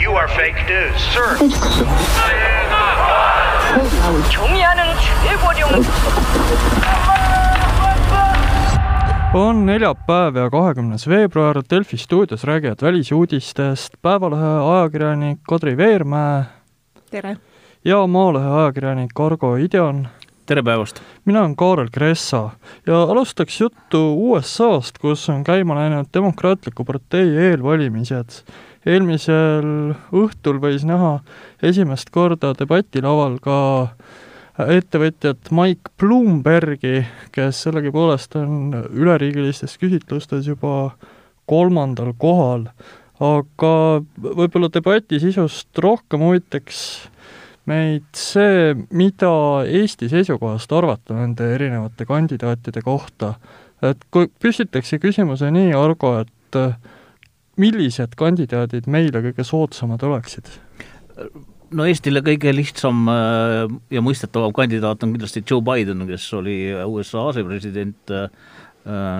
You are fake news, sir. 경의하는 최고령 on neljapäev ja kahekümnes veebruar, Delfi stuudios räägivad välisuudistest Päevalehe ajakirjanik Kadri Veermäe tere! ja Maalehe ajakirjanik Argo Ideon. tere päevast! mina olen Kaarel Kressa ja alustaks juttu USA-st, kus on käima läinud Demokraatliku partei eelvalimised. eelmisel õhtul võis näha esimest korda debatilaval ka ettevõtjat Mike Bloombergi, kes sellegipoolest on üleriigilistes küsitlustes juba kolmandal kohal, aga võib-olla debati sisust rohkem huvitaks meid see, mida Eesti seisukohast arvata nende erinevate kandidaatide kohta. et kui püstitakse küsimuse nii, Argo, et millised kandidaadid meile kõige soodsamad oleksid? no Eestile kõige lihtsam äh, ja mõistetavam kandidaat on kindlasti Joe Biden, kes oli USA asepresident äh,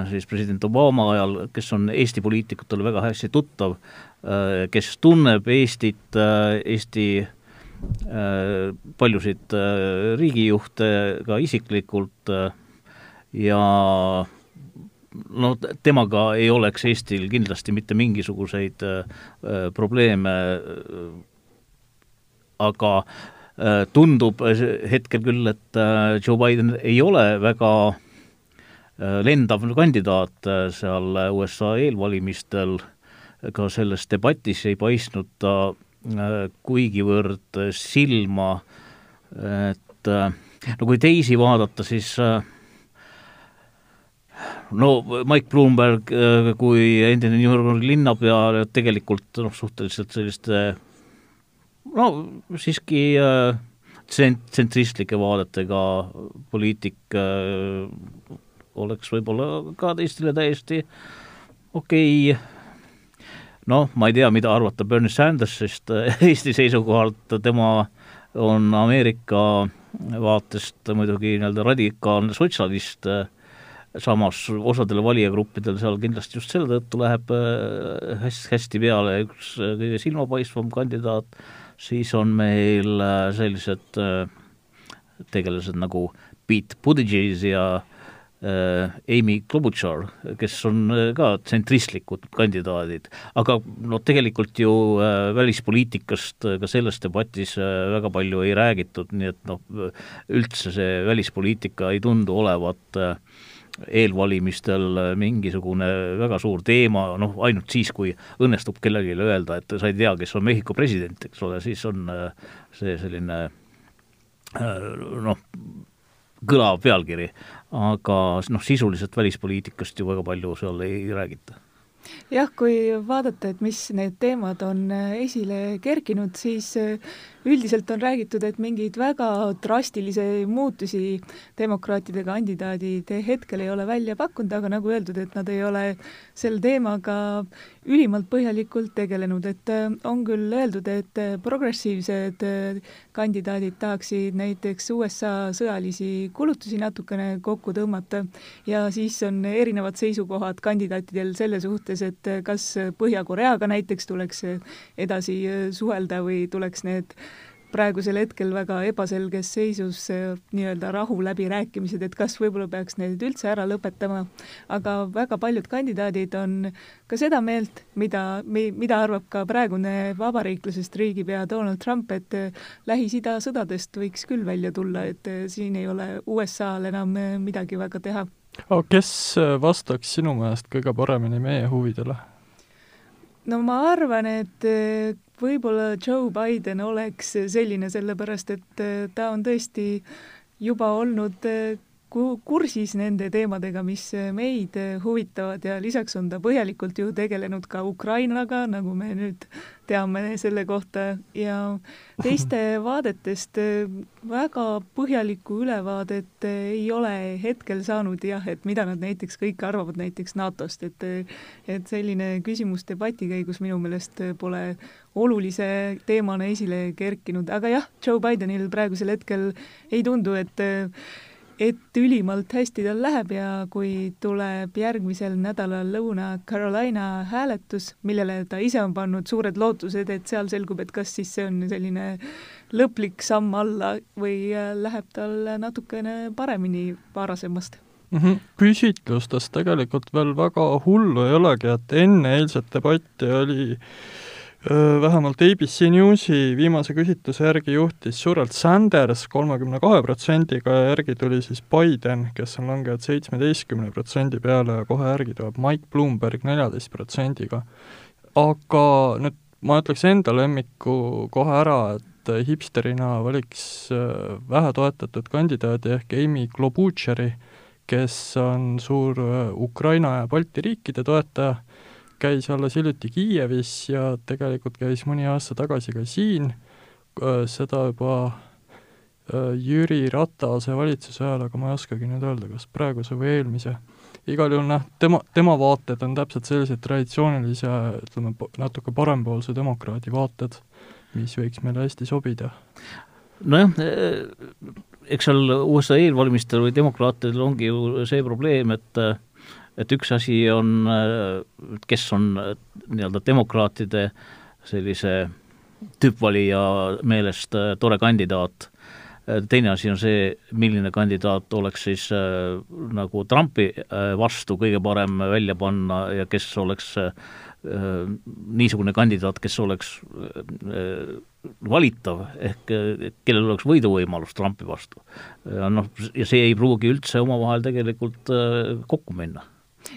siis president Obama ajal, kes on Eesti poliitikutele väga hästi tuttav, äh, kes tunneb Eestit, Eesti paljusid riigijuhte ka isiklikult ja no temaga ei oleks Eestil kindlasti mitte mingisuguseid probleeme aga äh, tundub hetkel küll, et äh, Joe Biden ei ole väga äh, lendav kandidaat seal USA eelvalimistel, ka selles debatis ei paistnud ta kuigivõrd silma, et no kui teisi vaadata, siis no Mike Bloomberg kui endine New Yorgi linnapea tegelikult noh, suhteliselt selliste no siiski äh, tsent-, tsentristlike vaadetega poliitik äh, oleks võib-olla ka teistele täiesti okei okay. noh, ma ei tea, mida arvata Bernie Sandersist äh, Eesti seisukohalt, tema on Ameerika vaatest muidugi nii-öelda radikaalne sotsialist, samas osadele valijagruppidele seal kindlasti just selle tõttu läheb hästi, hästi peale. Üks kõige silmapaistvam kandidaat siis on meil äh, sellised äh, tegelased nagu Pete Buttigieg ja äh, Amy Klobuchar, kes on ka tsentristlikud kandidaadid, aga no tegelikult ju välispoliitikast ka selles debatis väga palju ei räägitud, nii et noh, üldse see välispoliitika ei tundu olevat äh, eelvalimistel mingisugune väga suur teema, noh ainult siis, kui õnnestub kellelegi öelda, et sa ei tea, kes on Mehhiko president, eks ole, siis on äh, see selline äh, noh, kõlav pealkiri, aga noh, sisuliselt välispoliitikast ju väga palju seal ei räägita. Jah, kui vaadata, et mis need teemad on äh, esile kerkinud, siis üldiselt on räägitud, et mingeid väga drastilisi muutusi demokraatide kandidaadid hetkel ei ole välja pakkunud, aga nagu öeldud, et nad ei ole selle teemaga ülimalt põhjalikult tegelenud, et äh, on küll öeldud, et äh, progressiivsed äh, kandidaadid tahaksid näiteks USA sõjalisi kulutusi natukene kokku tõmmata. Ja siis on erinevad seisukohad kandidaatidel selle suhtes, et kas Põhja-Koreaga näiteks tuleks edasi suhelda või tuleks need praegusel hetkel väga ebaselges seisus nii-öelda rahuläbirääkimised, et kas võib-olla peaks need üldse ära lõpetama, aga väga paljud kandidaadid on ka seda meelt, mida, mida arvab ka praegune vabariiklasest riigipea Donald Trump, et Lähis-Ida sõdadest võiks küll välja tulla, et siin ei ole USA-l enam midagi väga teha. aga kes vastaks sinu meelest kõige paremini meie huvidele? no ma arvan, et võib-olla Joe Biden oleks selline, sellepärast et äh, ta on tõesti juba olnud äh, kursis nende teemadega, mis meid huvitavad ja lisaks on ta põhjalikult ju tegelenud ka Ukrainaga, nagu me nüüd teame selle kohta ja teiste vaadetest väga põhjalikku ülevaadet ei ole hetkel saanud jah, et mida nad näiteks kõik arvavad näiteks NATO-st, et et selline küsimus debati käigus minu meelest pole olulise teemana esile kerkinud, aga jah, Joe Bidenil praegusel hetkel ei tundu, et et ülimalt hästi tal läheb ja kui tuleb järgmisel nädalal Lõuna-Carolina hääletus, millele ta ise on pannud suured lootused, et seal selgub, et kas siis see on selline lõplik samm alla või läheb tal natukene paremini varasemast mm. -hmm. küsitlustes tegelikult veel väga hullu ei olegi, et enne eilset debatti oli äh, vähemalt ABC Newsi viimase küsitluse järgi juhtis suurelt Sanders kolmekümne kahe protsendiga ja järgi tuli siis Biden, kes on langenud seitsmeteistkümne protsendi peale ja kohe järgi tuleb Mike Bloomberg neljateist protsendiga. aga nüüd ma ütleks enda lemmiku kohe ära, et hipsterina valiks vähe toetatud kandidaadi ehk Amy Klobuchari, kes on suur Ukraina ja Balti riikide toetaja käis alles hiljuti Kiievis ja tegelikult käis mõni aasta tagasi ka siin, seda juba Jüri Ratase valitsuse ajal, aga ma ei oskagi nüüd öelda, kas praeguse või eelmise. igal juhul noh, tema, tema vaated on täpselt sellised traditsioonilise, ütleme, natuke parempoolse demokraadi vaated, mis võiks meile hästi sobida. nojah, eks seal USA eelvalimistel või demokraatidel ongi ju see probleem, et et üks asi on, kes on nii-öelda demokraatide sellise tüüpvalija meelest tore kandidaat, teine asi on see, milline kandidaat oleks siis äh, nagu Trumpi äh, vastu kõige parem välja panna ja kes oleks äh, niisugune kandidaat, kes oleks äh, valitav, ehk kellel oleks võiduvõimalus Trumpi vastu. noh, ja see ei pruugi üldse omavahel tegelikult äh, kokku minna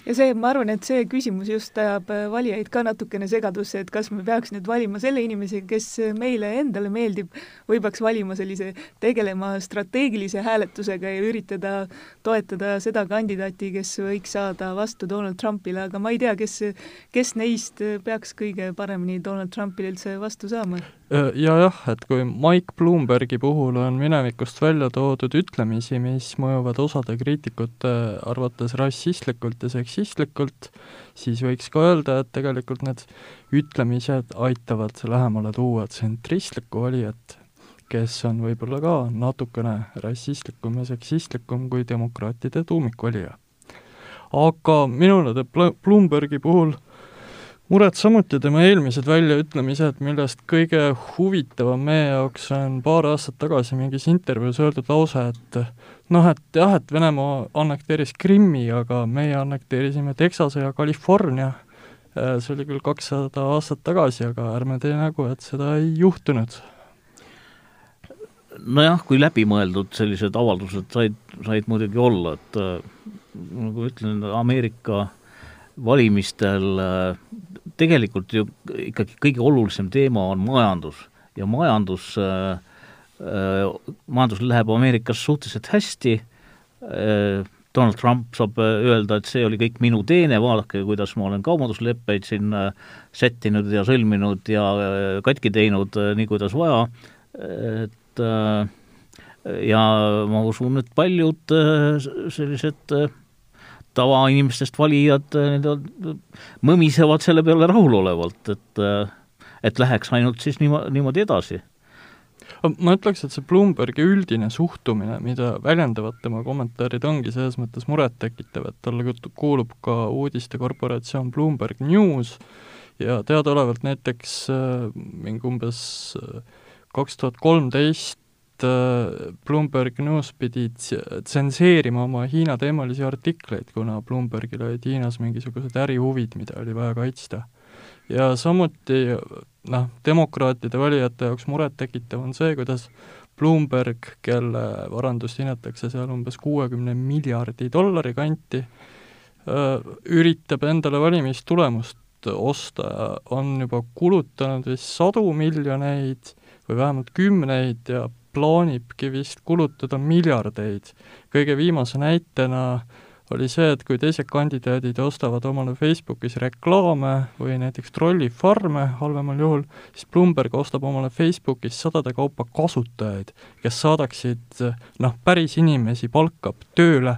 ja see, ma arvan, et see küsimus just ajab äh, valijaid ka natukene segadusse, et kas me peaks nüüd valima selle inimese, kes meile endale meeldib, või peaks valima sellise, tegelema strateegilise hääletusega ja üritada toetada seda kandidaati, kes võiks saada vastu Donald Trumpile, aga ma ei tea, kes, kes neist peaks kõige paremini Donald Trumpile üldse vastu saama ja jah, et kui Mike Bloombergi puhul on minevikust välja toodud ütlemisi, mis mõjuvad osade kriitikute arvates rassistlikult ja seksistlikult, siis võiks ka öelda, et tegelikult need ütlemised aitavad lähemale tuua tsentristlikku valijat, kes on võib-olla ka natukene rassistlikum ja seksistlikum kui demokraatide tuumikvalija. aga minule teeb Bloombergi puhul muret samuti tema eelmised väljaütlemised, millest kõige huvitavam meie jaoks on paar aastat tagasi mingis intervjuus öeldud lause, et noh, et jah, et Venemaa annekteeris Krimmi, aga meie annekteerisime Texase ja California. Äh, see oli küll kakssada aastat tagasi, aga ärme tee nägu, et seda ei juhtunud. nojah, kui läbimõeldud sellised avaldused said, said muidugi olla, et äh, nagu ütlen, Ameerika valimistel äh, tegelikult ju ikkagi kõige olulisem teema on majandus. Ja majandus äh,, äh, majandusel läheb Ameerikas suhteliselt hästi. Äh,, Donald Trump saab äh, öelda, et see oli kõik minu teene, vaadake, kuidas ma olen kaubandusleppeid siin äh, sättinud ja sõlminud ja äh, katki teinud nii, kuidas vaja, et ja ma usun, et paljud sellised tavainimestest valijad nii-öelda mõmisevad selle peale rahulolevalt, et et läheks ainult siis niimo-, niimoodi edasi. Ma ütleks, et see Bloombergi üldine suhtumine, mida väljendavad tema kommentaarid, ongi selles mõttes murettekitav, et talle kuulub ka uudistekorporatsioon Bloomberg News ja teadaolevalt näiteks äh, mingi umbes kaks tuhat kolmteist Bloomberg News pidi tsenseerima oma Hiina-teemalisi artikleid, kuna Bloombergil olid Hiinas mingisugused ärihuvid, mida oli vaja kaitsta. ja samuti noh, demokraatide valijate jaoks murettekitav on see, kuidas Bloomberg, kelle varandust hinnatakse seal umbes kuuekümne miljardi dollari kanti, äh, üritab endale valimistulemust osta on juba kulutanud vist sadu miljoneid või vähemalt kümneid ja plaanibki vist kulutada miljardeid. kõige viimase näitena oli see, et kui teised kandidaadid ostavad omale Facebookis reklaame või näiteks trollifarme halvemal juhul, siis Bloomberg ostab omale Facebookis sadade kaupa kasutajaid, kes saadaksid noh, päris inimesi palkab tööle,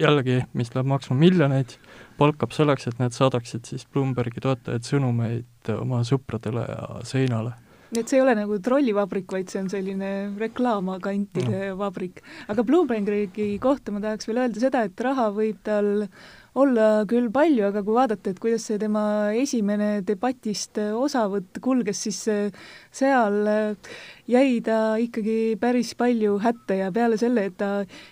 jällegi, mis läheb maksma miljoneid, palkab selleks, et need saadaksid siis Bloombergi toetajaid sõnumeid oma sõpradele ja seinale et see ei ole nagu trollivabrik, vaid see on selline reklaamagantide no. vabrik. aga Bloombergi kohta ma tahaks veel öelda seda, et raha võib tal olla küll palju, aga kui vaadata, et kuidas see tema esimene debatist osavõtt kulges, siis seal jäi ta ikkagi päris palju hätta ja peale selle, et ta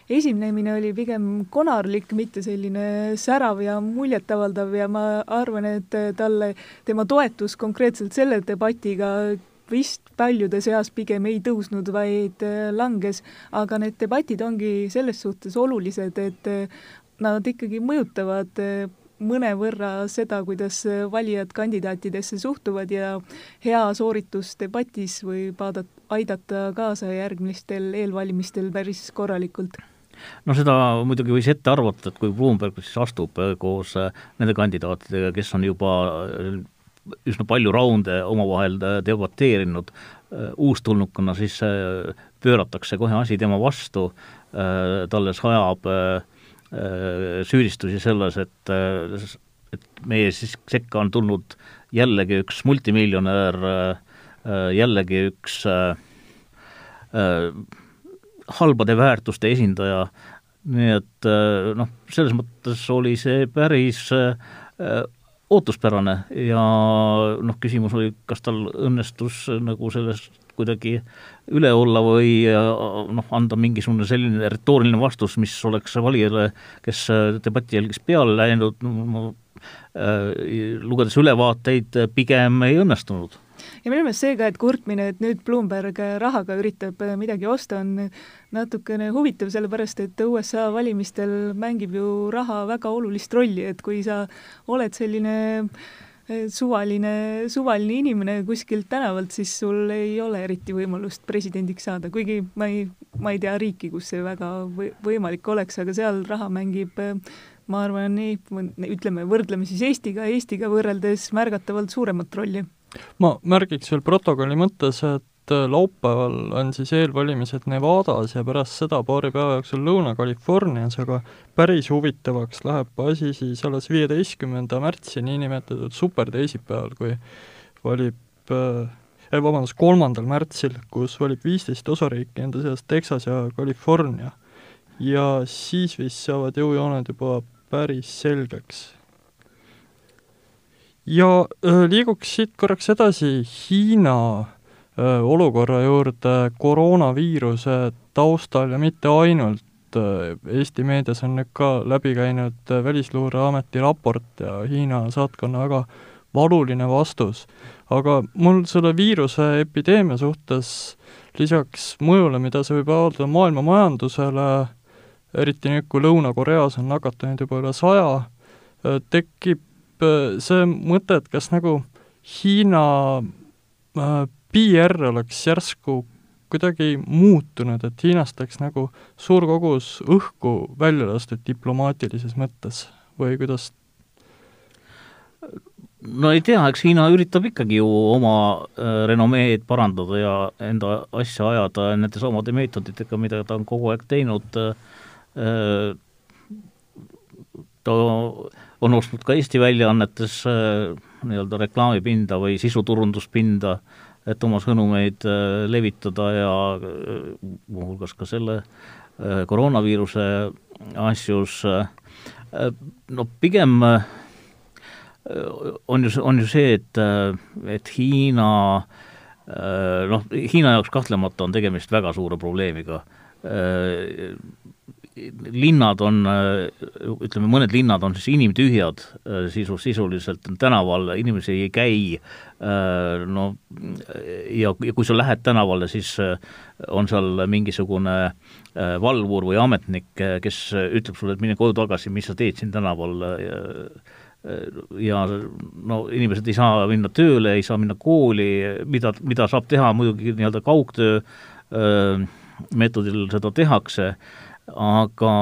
esinemine oli pigem konarlik, mitte selline särav ja muljetavaldav ja ma arvan, et talle tema toetus konkreetselt selle debatiga vist paljude seas pigem ei tõusnud, vaid langes, aga need debatid ongi selles suhtes olulised, et nad ikkagi mõjutavad eh, mõnevõrra seda, kuidas valijad kandidaatidesse suhtuvad ja hea sooritus debatis võib vaadata, aidata kaasa järgmistel eelvalimistel päris korralikult. No seda muidugi võis ette arvata, et kui Bloomberg siis astub koos nende kandidaatidega, kes on juba üsna palju raunde omavahel debateerinud uustulnukana, siis pööratakse kohe asi tema vastu, talle sajab äh, Äh, süüdistusi selles, et, äh, et meie siis sekka on tulnud jällegi üks multimiljonär, äh, jällegi üks halbade väärtuste esindaja, nii et noh, selles mõttes oli see päris ootuspärane ja noh, küsimus oli, kas tal õnnestus nagu sellest kuidagi üle olla või noh, anda mingisugune selline retooriline vastus, mis oleks valijale, kes debatti jälgis peale läinud, no äh, lugedes ülevaateid, pigem ei õnnestunud ja minu meelest see ka, et kurtmine, et nüüd Bloomberg rahaga üritab midagi osta, on natukene huvitav, sellepärast et USA valimistel mängib ju raha väga olulist rolli, et kui sa oled selline äh, suvaline, suvaline inimene kuskilt tänavalt, siis sul ei ole eriti võimalust presidendiks saada, kuigi ma ei, ma ei tea riiki, kus see väga või, võimalik oleks, aga seal raha mängib ma arvan, nii, ütleme, võrdleme siis Eestiga, Eestiga võrreldes märgatavalt suuremat rolli. Ma märgiks veel protokolli mõttes, et äh, laupäeval on siis eelvalimised Nevadas ja pärast seda paari päeva jooksul Lõuna-Californias, aga päris huvitavaks läheb asi siis alles viieteistkümnenda märtsi, niinimetatud superteisipäeval, kui valib äh, eh, vabandust, kolmandal märtsil, kus valib viisteist osariiki, enda seas Texas ja California. ja siis vist saavad jõujooned juba päris selgeks. Ja äh, liiguks siit korraks edasi Hiina olukorra juurde koroonaviiruse taustal ja mitte ainult, Eesti meedias on nüüd ka läbi käinud Välisluureameti raport ja Hiina saatkonna väga valuline vastus. aga mul selle viiruse epideemia suhtes lisaks mõjule, mida see võib avaldada maailma majandusele, eriti nüüd, kui Lõuna-Koreas on nakatunuid juba üle saja, tekib see mõte, et kas nagu Hiina PR oleks järsku kuidagi muutunud, et Hiinast läks nagu suur kogus õhku välja lastud diplomaatilises mõttes või kuidas? no ei tea, eks Hiina üritab ikkagi ju oma äh, renomeed parandada ja enda asja ajada nende samade meetoditega, mida ta on kogu aeg teinud äh,, ta on ostnud ka Eesti väljaannetes äh, nii-öelda reklaamipinda või sisuturunduspinda et oma sõnumeid äh, levitada ja äh, muuhulgas ka selle koroonaviiruse asjus, no pigem on ju, on ju see, et, et Hiina noh, Hiina jaoks kahtlemata on tegemist väga suure probleemiga linnad on, ütleme, mõned linnad on siis inimtühjad sisu, sisuliselt tänaval, inimesi ei käi, no ja, ja kui sa lähed tänavale, siis on seal mingisugune valvur või ametnik, kes ütleb sulle, et mine koju tagasi, mis sa teed siin tänaval ja, ja no inimesed ei saa minna tööle, ei saa minna kooli, mida, mida saab teha muidugi nii-öelda kaugtöö meetodil seda tehakse aga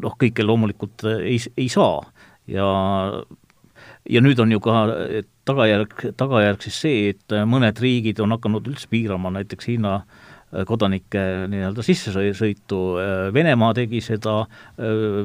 noh, kõike loomulikult ei, ei saa. Ja ja nüüd on ju ka tagajärg, tagajärg siis see, et mõned riigid on hakanud üldse piirama näiteks Hiina kodanike nii-öelda sissesõitu, Venemaa tegi seda,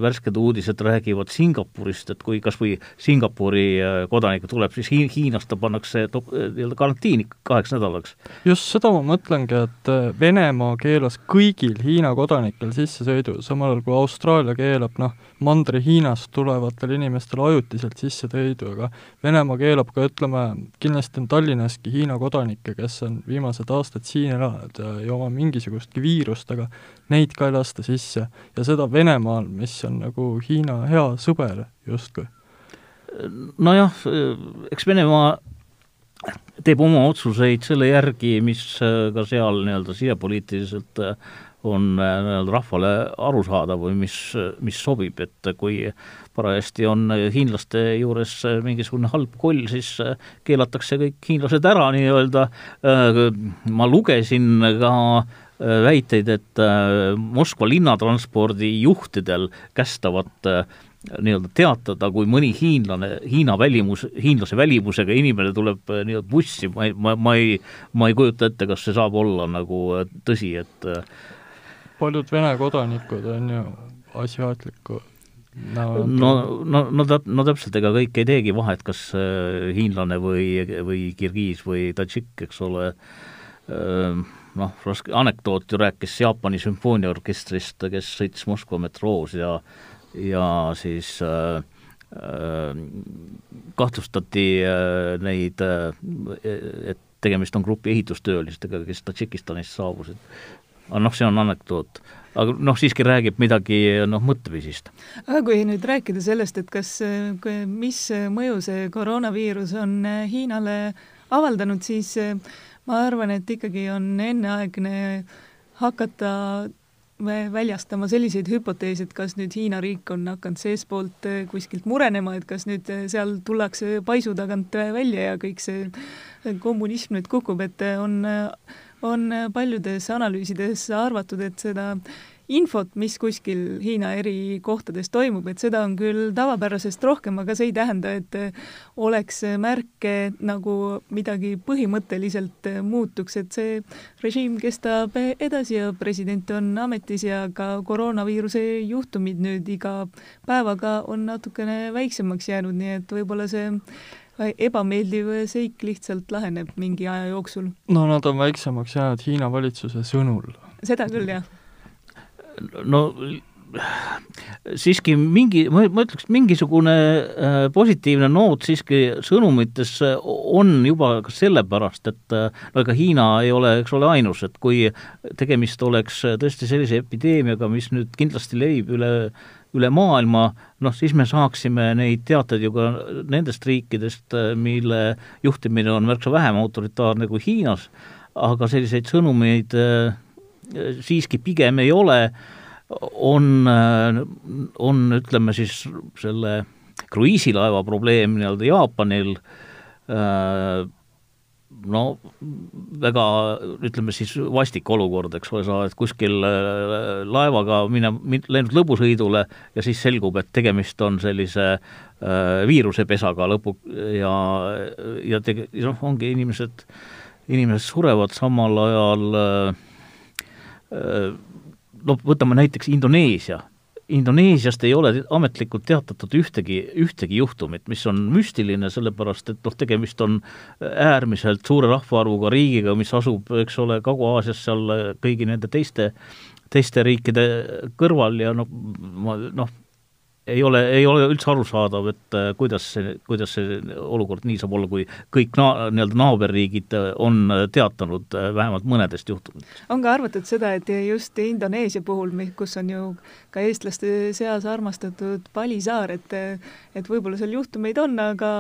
värsked uudised räägivad Singapurist, et kui kas või Singapuri kodanik tuleb, siis Hiinas ta pannakse nii-öelda karantiini kaheks nädalaks. just seda ma mõtlengi, et Venemaa keelas kõigil Hiina kodanikel sissesõidu, samal ajal kui Austraalia keelab noh, Mandri-Hiinast tulevatel inimestel ajutiselt sissesõidu, aga Venemaa keelab ka ütleme, kindlasti on Tallinnaski Hiina kodanikke, kes on viimased aastad siin elanud ja oma mingisugustki viirust, aga neid ka ei lasta sisse. ja seda Venemaal, mis on nagu Hiina hea sõber justkui. nojah, eks Venemaa teeb oma otsuseid selle järgi, mis ka seal nii-öelda sisepoliitiliselt on nii-öelda rahvale arusaadav või mis, mis sobib, et kui parajasti on hiinlaste juures mingisugune halb koll, siis keelatakse kõik hiinlased ära nii-öelda, ma lugesin ka väiteid, et Moskva linnatranspordi juhtidel kästavat nii-öelda teatada, kui mõni hiinlane, Hiina välimus, hiinlase välimusega inimene tuleb nii-öelda bussi, ma ei, ma, ma ei, ma ei kujuta ette, kas see saab olla nagu tõsi, et paljud Vene kodanikud on ju asiaatliku no, no, no, no täp-, no täpselt, ega kõik ei teegi vahet, kas äh, hiinlane või, või kirgiis või tadžikk, eks ole. Äh,, noh, raske, anekdoot ju rääkis Jaapani sümfooniaorkestrist, kes sõitis Moskva metroos ja ja siis äh, äh, kahtlustati äh, neid äh,, et tegemist on grupi ehitustöölistega, kes Tadžikistanist saabusid aga noh, see on anekdoot. aga noh, siiski räägib midagi noh, mõtteviisist. aga kui nüüd rääkida sellest, et kas, mis mõju see koroonaviirus on Hiinale avaldanud, siis ma arvan, et ikkagi on enneaegne hakata väljastama selliseid hüpoteese, et kas nüüd Hiina riik on hakanud seestpoolt kuskilt murenema, et kas nüüd seal tullakse paisu tagant välja ja kõik see kommunism nüüd kukub, et on on paljudes analüüsides arvatud, et seda infot, mis kuskil Hiina eri kohtades toimub, et seda on küll tavapärasest rohkem, aga see ei tähenda, et oleks märke nagu midagi põhimõtteliselt muutuks, et see režiim kestab edasi ja president on ametis ja ka koroonaviiruse juhtumid nüüd iga päevaga on natukene väiksemaks jäänud, nii et võib-olla see ebameeldiv seik lihtsalt laheneb mingi aja jooksul. no nad on väiksemaks jäänud Hiina valitsuse sõnul. seda küll, jah. no siiski mingi, ma, ütleks, mingisugune äh, positiivne noot siiski sõnumites on juba ka sellepärast, et äh, no ega Hiina ei ole, eks ole, ainus, et kui tegemist oleks tõesti sellise epideemiaga, mis nüüd kindlasti levib üle üle maailma, noh siis me saaksime neid teateid ju ka nendest riikidest, mille juhtimine on märksa vähem autoritaarne kui Hiinas, aga selliseid sõnumeid äh, siiski pigem ei ole, on, äh, on ütleme siis selle kruiisilaeva probleem nii-öelda Jaapanil äh,, no väga ütleme siis vastik olukord, eks ole, sa oled kuskil äh, laevaga mine, läinud lõbusõidule ja siis selgub, et tegemist on sellise äh, viirusepesaga lõpu ja, ja tege-, noh, ongi inimesed, inimesed surevad samal ajal äh, äh, no võtame näiteks Indoneesia Indoneesiast ei ole ametlikult teatatud ühtegi, ühtegi juhtumit, mis on müstiline, sellepärast et noh, tegemist on äärmiselt suure rahvaarvuga riigiga, mis asub, eks ole, Kagu-Aasias seal kõigi nende teiste, teiste riikide kõrval ja noh, ma noh, ei ole, ei ole üldse arusaadav, et äh, kuidas see, kuidas see olukord nii saab olla, kui kõik na-, nii-öelda naaberriigid äh, on äh, teatanud vähemalt mõnedest juhtumitest. on ka arvatud seda, et just Indoneesia puhul, kus on ju ka eestlaste seas armastatud Bali saar, et et võib-olla seal juhtumeid on, aga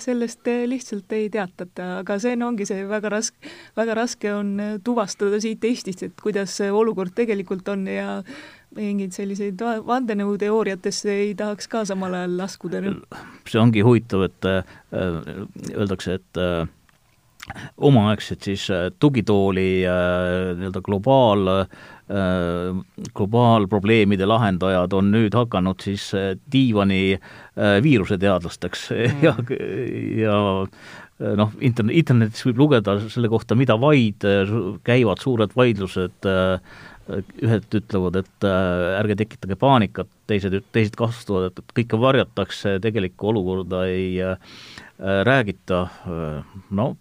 sellest lihtsalt ei teatata, aga see no ongi see väga raske, väga raske on tuvastada siit Eestist, et kuidas see olukord tegelikult on ja mingeid selliseid vandenõuteooriatesse ei tahaks ka samal ajal laskuda. see ongi huvitav, et äh, öeldakse, et äh, omaaegsed siis tugitooli nii-öelda globaal, globaalprobleemide lahendajad on nüüd hakanud siis diivani viiruseteadlasteks mm. ja, ja noh, internet, internetis võib lugeda selle kohta mida vaid, käivad suured vaidlused, ühed ütlevad, et ärge tekitage paanikat, teised, teised kasutavad, et kõike varjatakse, tegelikku olukorda ei räägita, no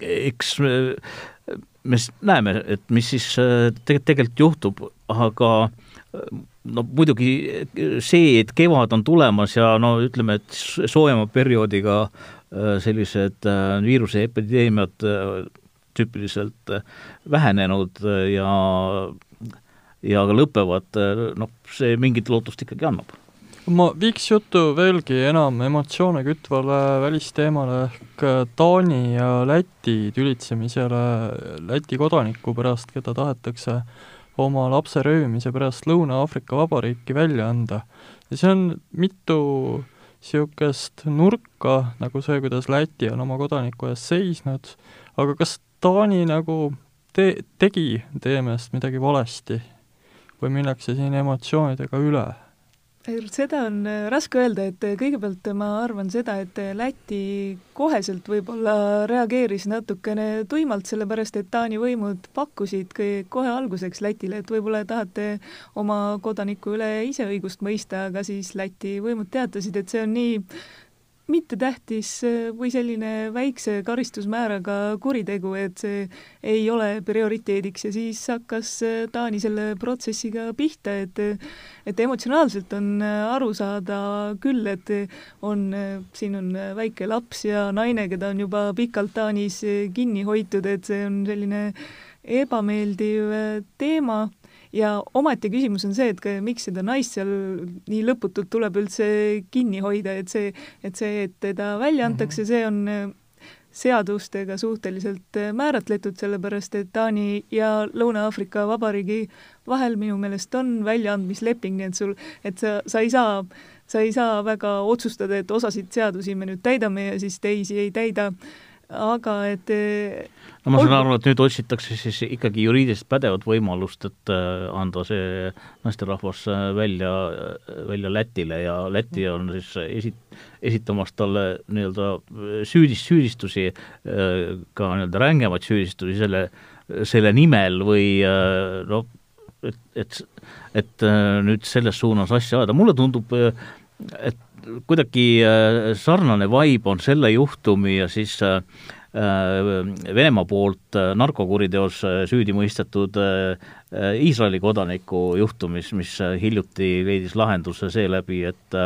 eks me näeme, et mis siis tegelikult, tegelikult juhtub, aga no muidugi see, et kevad on tulemas ja no ütleme, et soojema perioodiga Äh, sellised äh, viiruseepideemiad äh, tüüpiliselt vähenenud ja ja ka lõpevad, noh, see mingit lootust ikkagi annab. ma viiks jutu veelgi enam emotsioone kütvale välisteemale ehk Taani ja Läti tülitsemisele Läti kodaniku pärast, keda tahetakse oma lapse röövimise pärast Lõuna-Aafrika Vabariiki välja anda. ja see on mitu äh, niisugust nurka, nagu see, kuidas Läti on oma kodaniku eest seisnud, aga kas Taani nagu te-, tegi teie meelest midagi valesti või minnakse siin emotsioonidega üle? seda on äh, raske öelda, et äh, kõigepealt ma arvan seda, et äh, Läti koheselt võib-olla reageeris natukene tuimalt, sellepärast et Taani võimud pakkusid kohe alguseks Lätile, et võib-olla tahate oma kodaniku üle ise õigust mõista, aga siis Läti võimud teatasid, et see on nii mittetähtis äh, või selline väikse karistusmääraga kuritegu, et see ei ole prioriteediks. Ja siis hakkas äh, Taani selle protsessiga pihta, et et emotsionaalselt on äh, aru saada küll, et on, siin on väike laps ja naine, keda on juba pikalt Taanis kinni hoitud, et see on selline ebameeldiv teema ja omaette küsimus on see, et ka, miks seda naist seal nii lõputult tuleb üldse kinni hoida, et see, et see, et teda välja antakse, see on äh, seadustega suhteliselt äh, määratletud, sellepärast et Taani ja Lõuna-Aafrika Vabariigi vahel minu meelest on väljaandmisleping, nii et sul, et sa, sa ei saa, sa ei saa väga otsustada, et osasid seadusi me nüüd täidame ja siis teisi ei täida aga et no ma saan aru, et nüüd otsitakse siis ikkagi juriidiliselt pädevat võimalust, et äh, anda see naisterahvas äh, välja, välja Lätile ja Läti on siis esi-, esitamas talle nii-öelda süüdis-, süüdistusi, ka nii-öelda rängemaid süüdistusi selle, selle nimel või noh, et, et, et nüüd selles suunas asja ajada, mulle tundub, et kuidagi sarnane vibe on selle juhtumi ja siis äh, Äh, Venemaa poolt äh, narkokuriteos äh, süüdi mõistetud Iisraeli kodaniku juhtumis, mis hiljuti leidis lahenduse seeläbi, et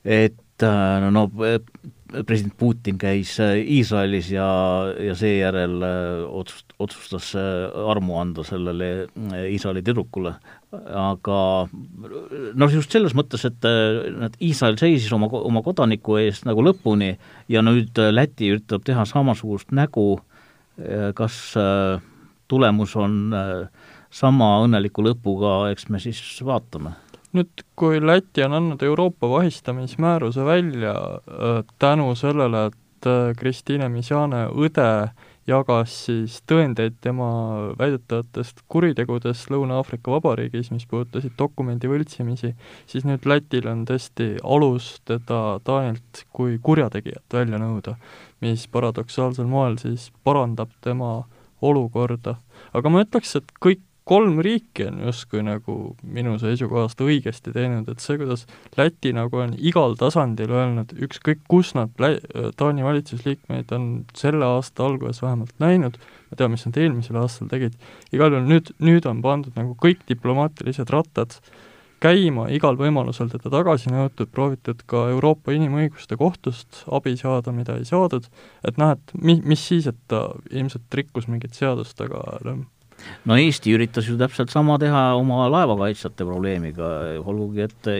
et no president Putin käis Iisraelis ja, ja seejärel otsust-, otsustas armu anda sellele Iisraeli tüdrukule aga noh, just selles mõttes, et nad, Iisrael seisis oma, oma kodaniku eest nagu lõpuni ja nüüd Läti üritab teha samasugust nägu, kas äh, tulemus on äh, sama õnneliku lõpuga, eks me siis vaatame. Nüüd, kui Läti on andnud Euroopa vahistamismääruse välja äh, tänu sellele, et Kristiine Misjane õde äh, jagas siis tõendeid tema väidetavatest kuritegudest Lõuna-Aafrika Vabariigis, mis puudutasid dokumendi võltsimisi, siis nüüd Lätil on tõesti alus teda Taanilt kui kurjategijat välja nõuda, mis paradoksaalsel moel siis parandab tema olukorda. aga ma ütleks, et kõik kolm riiki on justkui nagu minu seisukohast õigesti teinud, et see, kuidas Läti nagu on igal tasandil öelnud, ükskõik kus nad Lä-, Taani valitsusliikmeid on selle aasta alguses vähemalt näinud, ma tean, mis nad eelmisel aastal tegid, igal juhul nüüd, nüüd on pandud nagu kõik diplomaatilised rattad käima, igal võimalusel teda tagasi nõutud, proovitud ka Euroopa Inimõiguste Kohtust abi saada, mida ei saadud, et noh, et mi-, mis siis, et ta ilmselt rikkus mingit seadust, aga no Eesti üritas ju täpselt sama teha oma laevakaitsjate probleemiga, olgugi et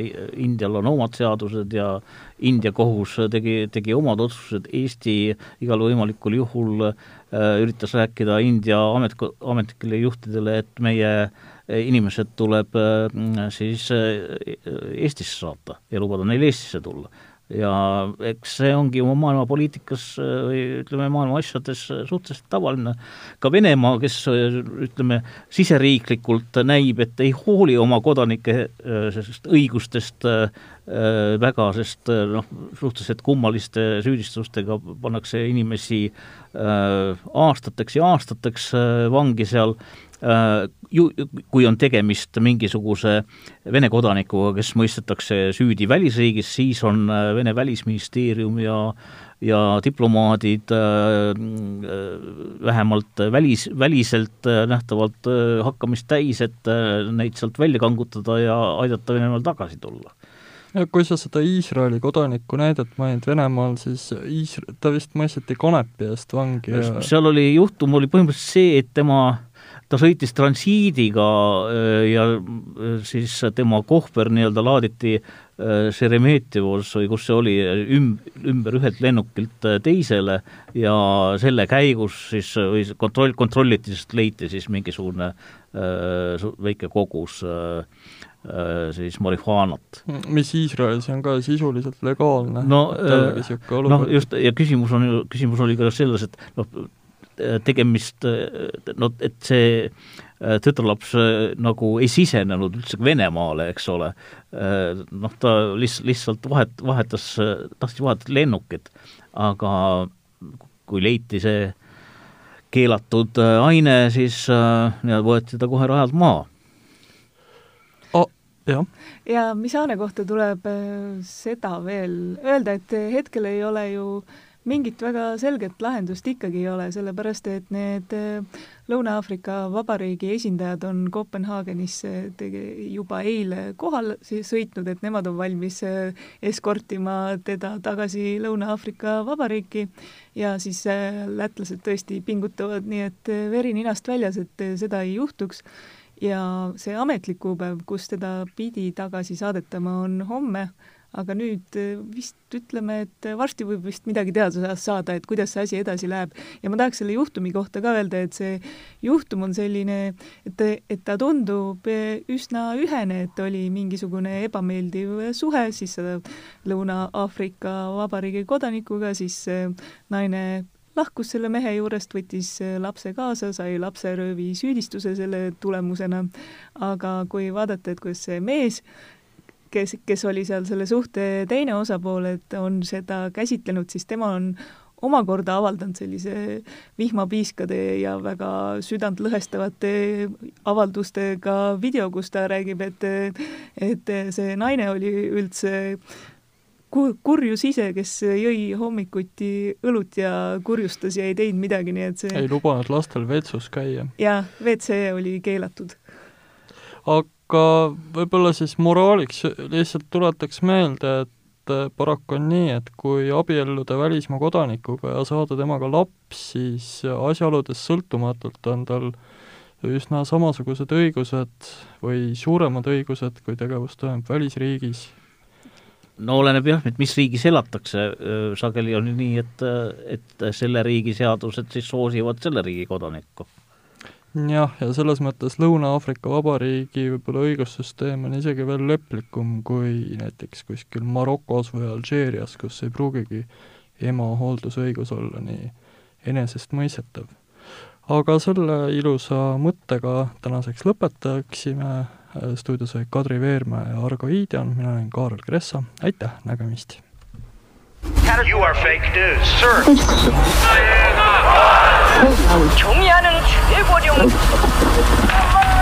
Indial on omad seadused ja India kohus tegi, tegi omad otsused, Eesti igal võimalikul juhul äh, üritas rääkida India amet, ametlikele juhtidele, et meie inimesed tuleb äh, siis äh, Eestisse saata ja lubada neil Eestisse tulla ja eks see ongi oma maailmapoliitikas või ütleme, maailma asjades suhteliselt tavaline. ka Venemaa, kes ütleme, siseriiklikult näib, et ei hooli oma kodanike sellisest õigustest väga, sest noh, suhteliselt kummaliste süüdistustega pannakse inimesi aastateks ja aastateks vangi seal Äh, ju, kui on tegemist mingisuguse Vene kodanikuga, kes mõistetakse süüdi välisriigis, siis on äh, Vene välisministeerium ja ja diplomaadid äh, vähemalt välis, väliselt nähtavalt hakkamist täis, et neid sealt välja kangutada ja aidata Venemaal tagasi tulla. Ja kui sa seda Iisraeli kodaniku näidet mainid Venemaal, siis Iis-, ta vist mõisteti kanepi eest vangi ja seal oli, juhtum oli põhimõtteliselt see, et tema ta sõitis transiidiga äh, ja äh, siis tema kohver nii-öelda laaditi äh, Šeremetjevos või kus see oli, üm-, ümber ühelt lennukilt teisele ja selle käigus siis või kontroll, kontrolliti, sest leiti siis mingisugune äh, väike kogus äh, siis marihuaanat. mis Iisraelis on ka sisuliselt legaalne. no, noh just, ja küsimus on ju, küsimus oli ka selles, et noh, tegemist, no et see äh, tütarlaps äh, nagu ei sisenenud üldse Venemaale, eks ole, äh, noh, ta lihtsalt, lihtsalt vahet-, vahetas, tahtis vahetada lennukit, aga kui leiti see keelatud aine, siis nii-öelda võeti ta kohe rajalt maha oh,. jah. ja Misane kohta tuleb seda veel öelda, et hetkel ei ole ju äh, mingit väga selget lahendust ikkagi ei ole, sellepärast et need äh, Lõuna-Aafrika Vabariigi esindajad on Kopenhaagenisse juba eile kohal sõitnud, et nemad on valmis äh, eskortima teda tagasi Lõuna-Aafrika Vabariiki. Ja siis äh, lätlased tõesti pingutavad nii, et veri ninast väljas, et seda ei juhtuks. Ja see ametlik kuupäev, kus teda pidi tagasi saadetama, on homme aga nüüd eh, vist ütleme, et varsti võib vist midagi teada saada, et kuidas see asi edasi läheb. ja ma tahaks selle juhtumi kohta ka öelda, et see juhtum on selline, et, et ta tundub eh, üsna ühene, et oli mingisugune ebameeldiv suhe siis Lõuna-Aafrika Vabariigi kodanikuga, siis naine lahkus selle mehe juurest, võttis lapse kaasa, sai lapseröövi süüdistuse selle tulemusena, aga kui vaadata, et kuidas see mees kes, kes oli seal selle suhte teine osapool, et on seda käsitlenud, siis tema on omakorda avaldanud sellise vihmapiiskade ja väga südantlõhestavate avaldustega video, kus ta räägib, et et see naine oli üldse kur-, kurjus ise, kes jõi hommikuti õlut ja kurjustas ja ei teinud midagi, nii et see ei lubanud lastel vetsus käia. jah, WC oli keelatud. aga aga võib-olla siis moraaliks lihtsalt tuletaks meelde, et äh, paraku on nii, et kui abielluda välismaa kodanikuga ja saada temaga laps, siis asjaoludest sõltumatult on tal üsna samasugused õigused või suuremad õigused, kui tegevus toimub välisriigis. no oleneb jah, et mis riigis elatakse, sageli on ju nii, et, et selle riigi seadused siis soosivad selle riigi kodanikku jah, ja selles mõttes Lõuna-Aafrika Vabariigi võib-olla õigussüsteem on isegi veel leplikum kui näiteks kuskil Marokos või Alžeerias, kus ei pruugigi ema hooldusõigus olla nii enesestmõistetav. aga selle ilusa mõttega tänaseks lõpetaksime, stuudios olid Kadri Veermäe ja Argo Iidjan, mina olen Kaarel Kressa, aitäh, nägemist! You are fake news, sir.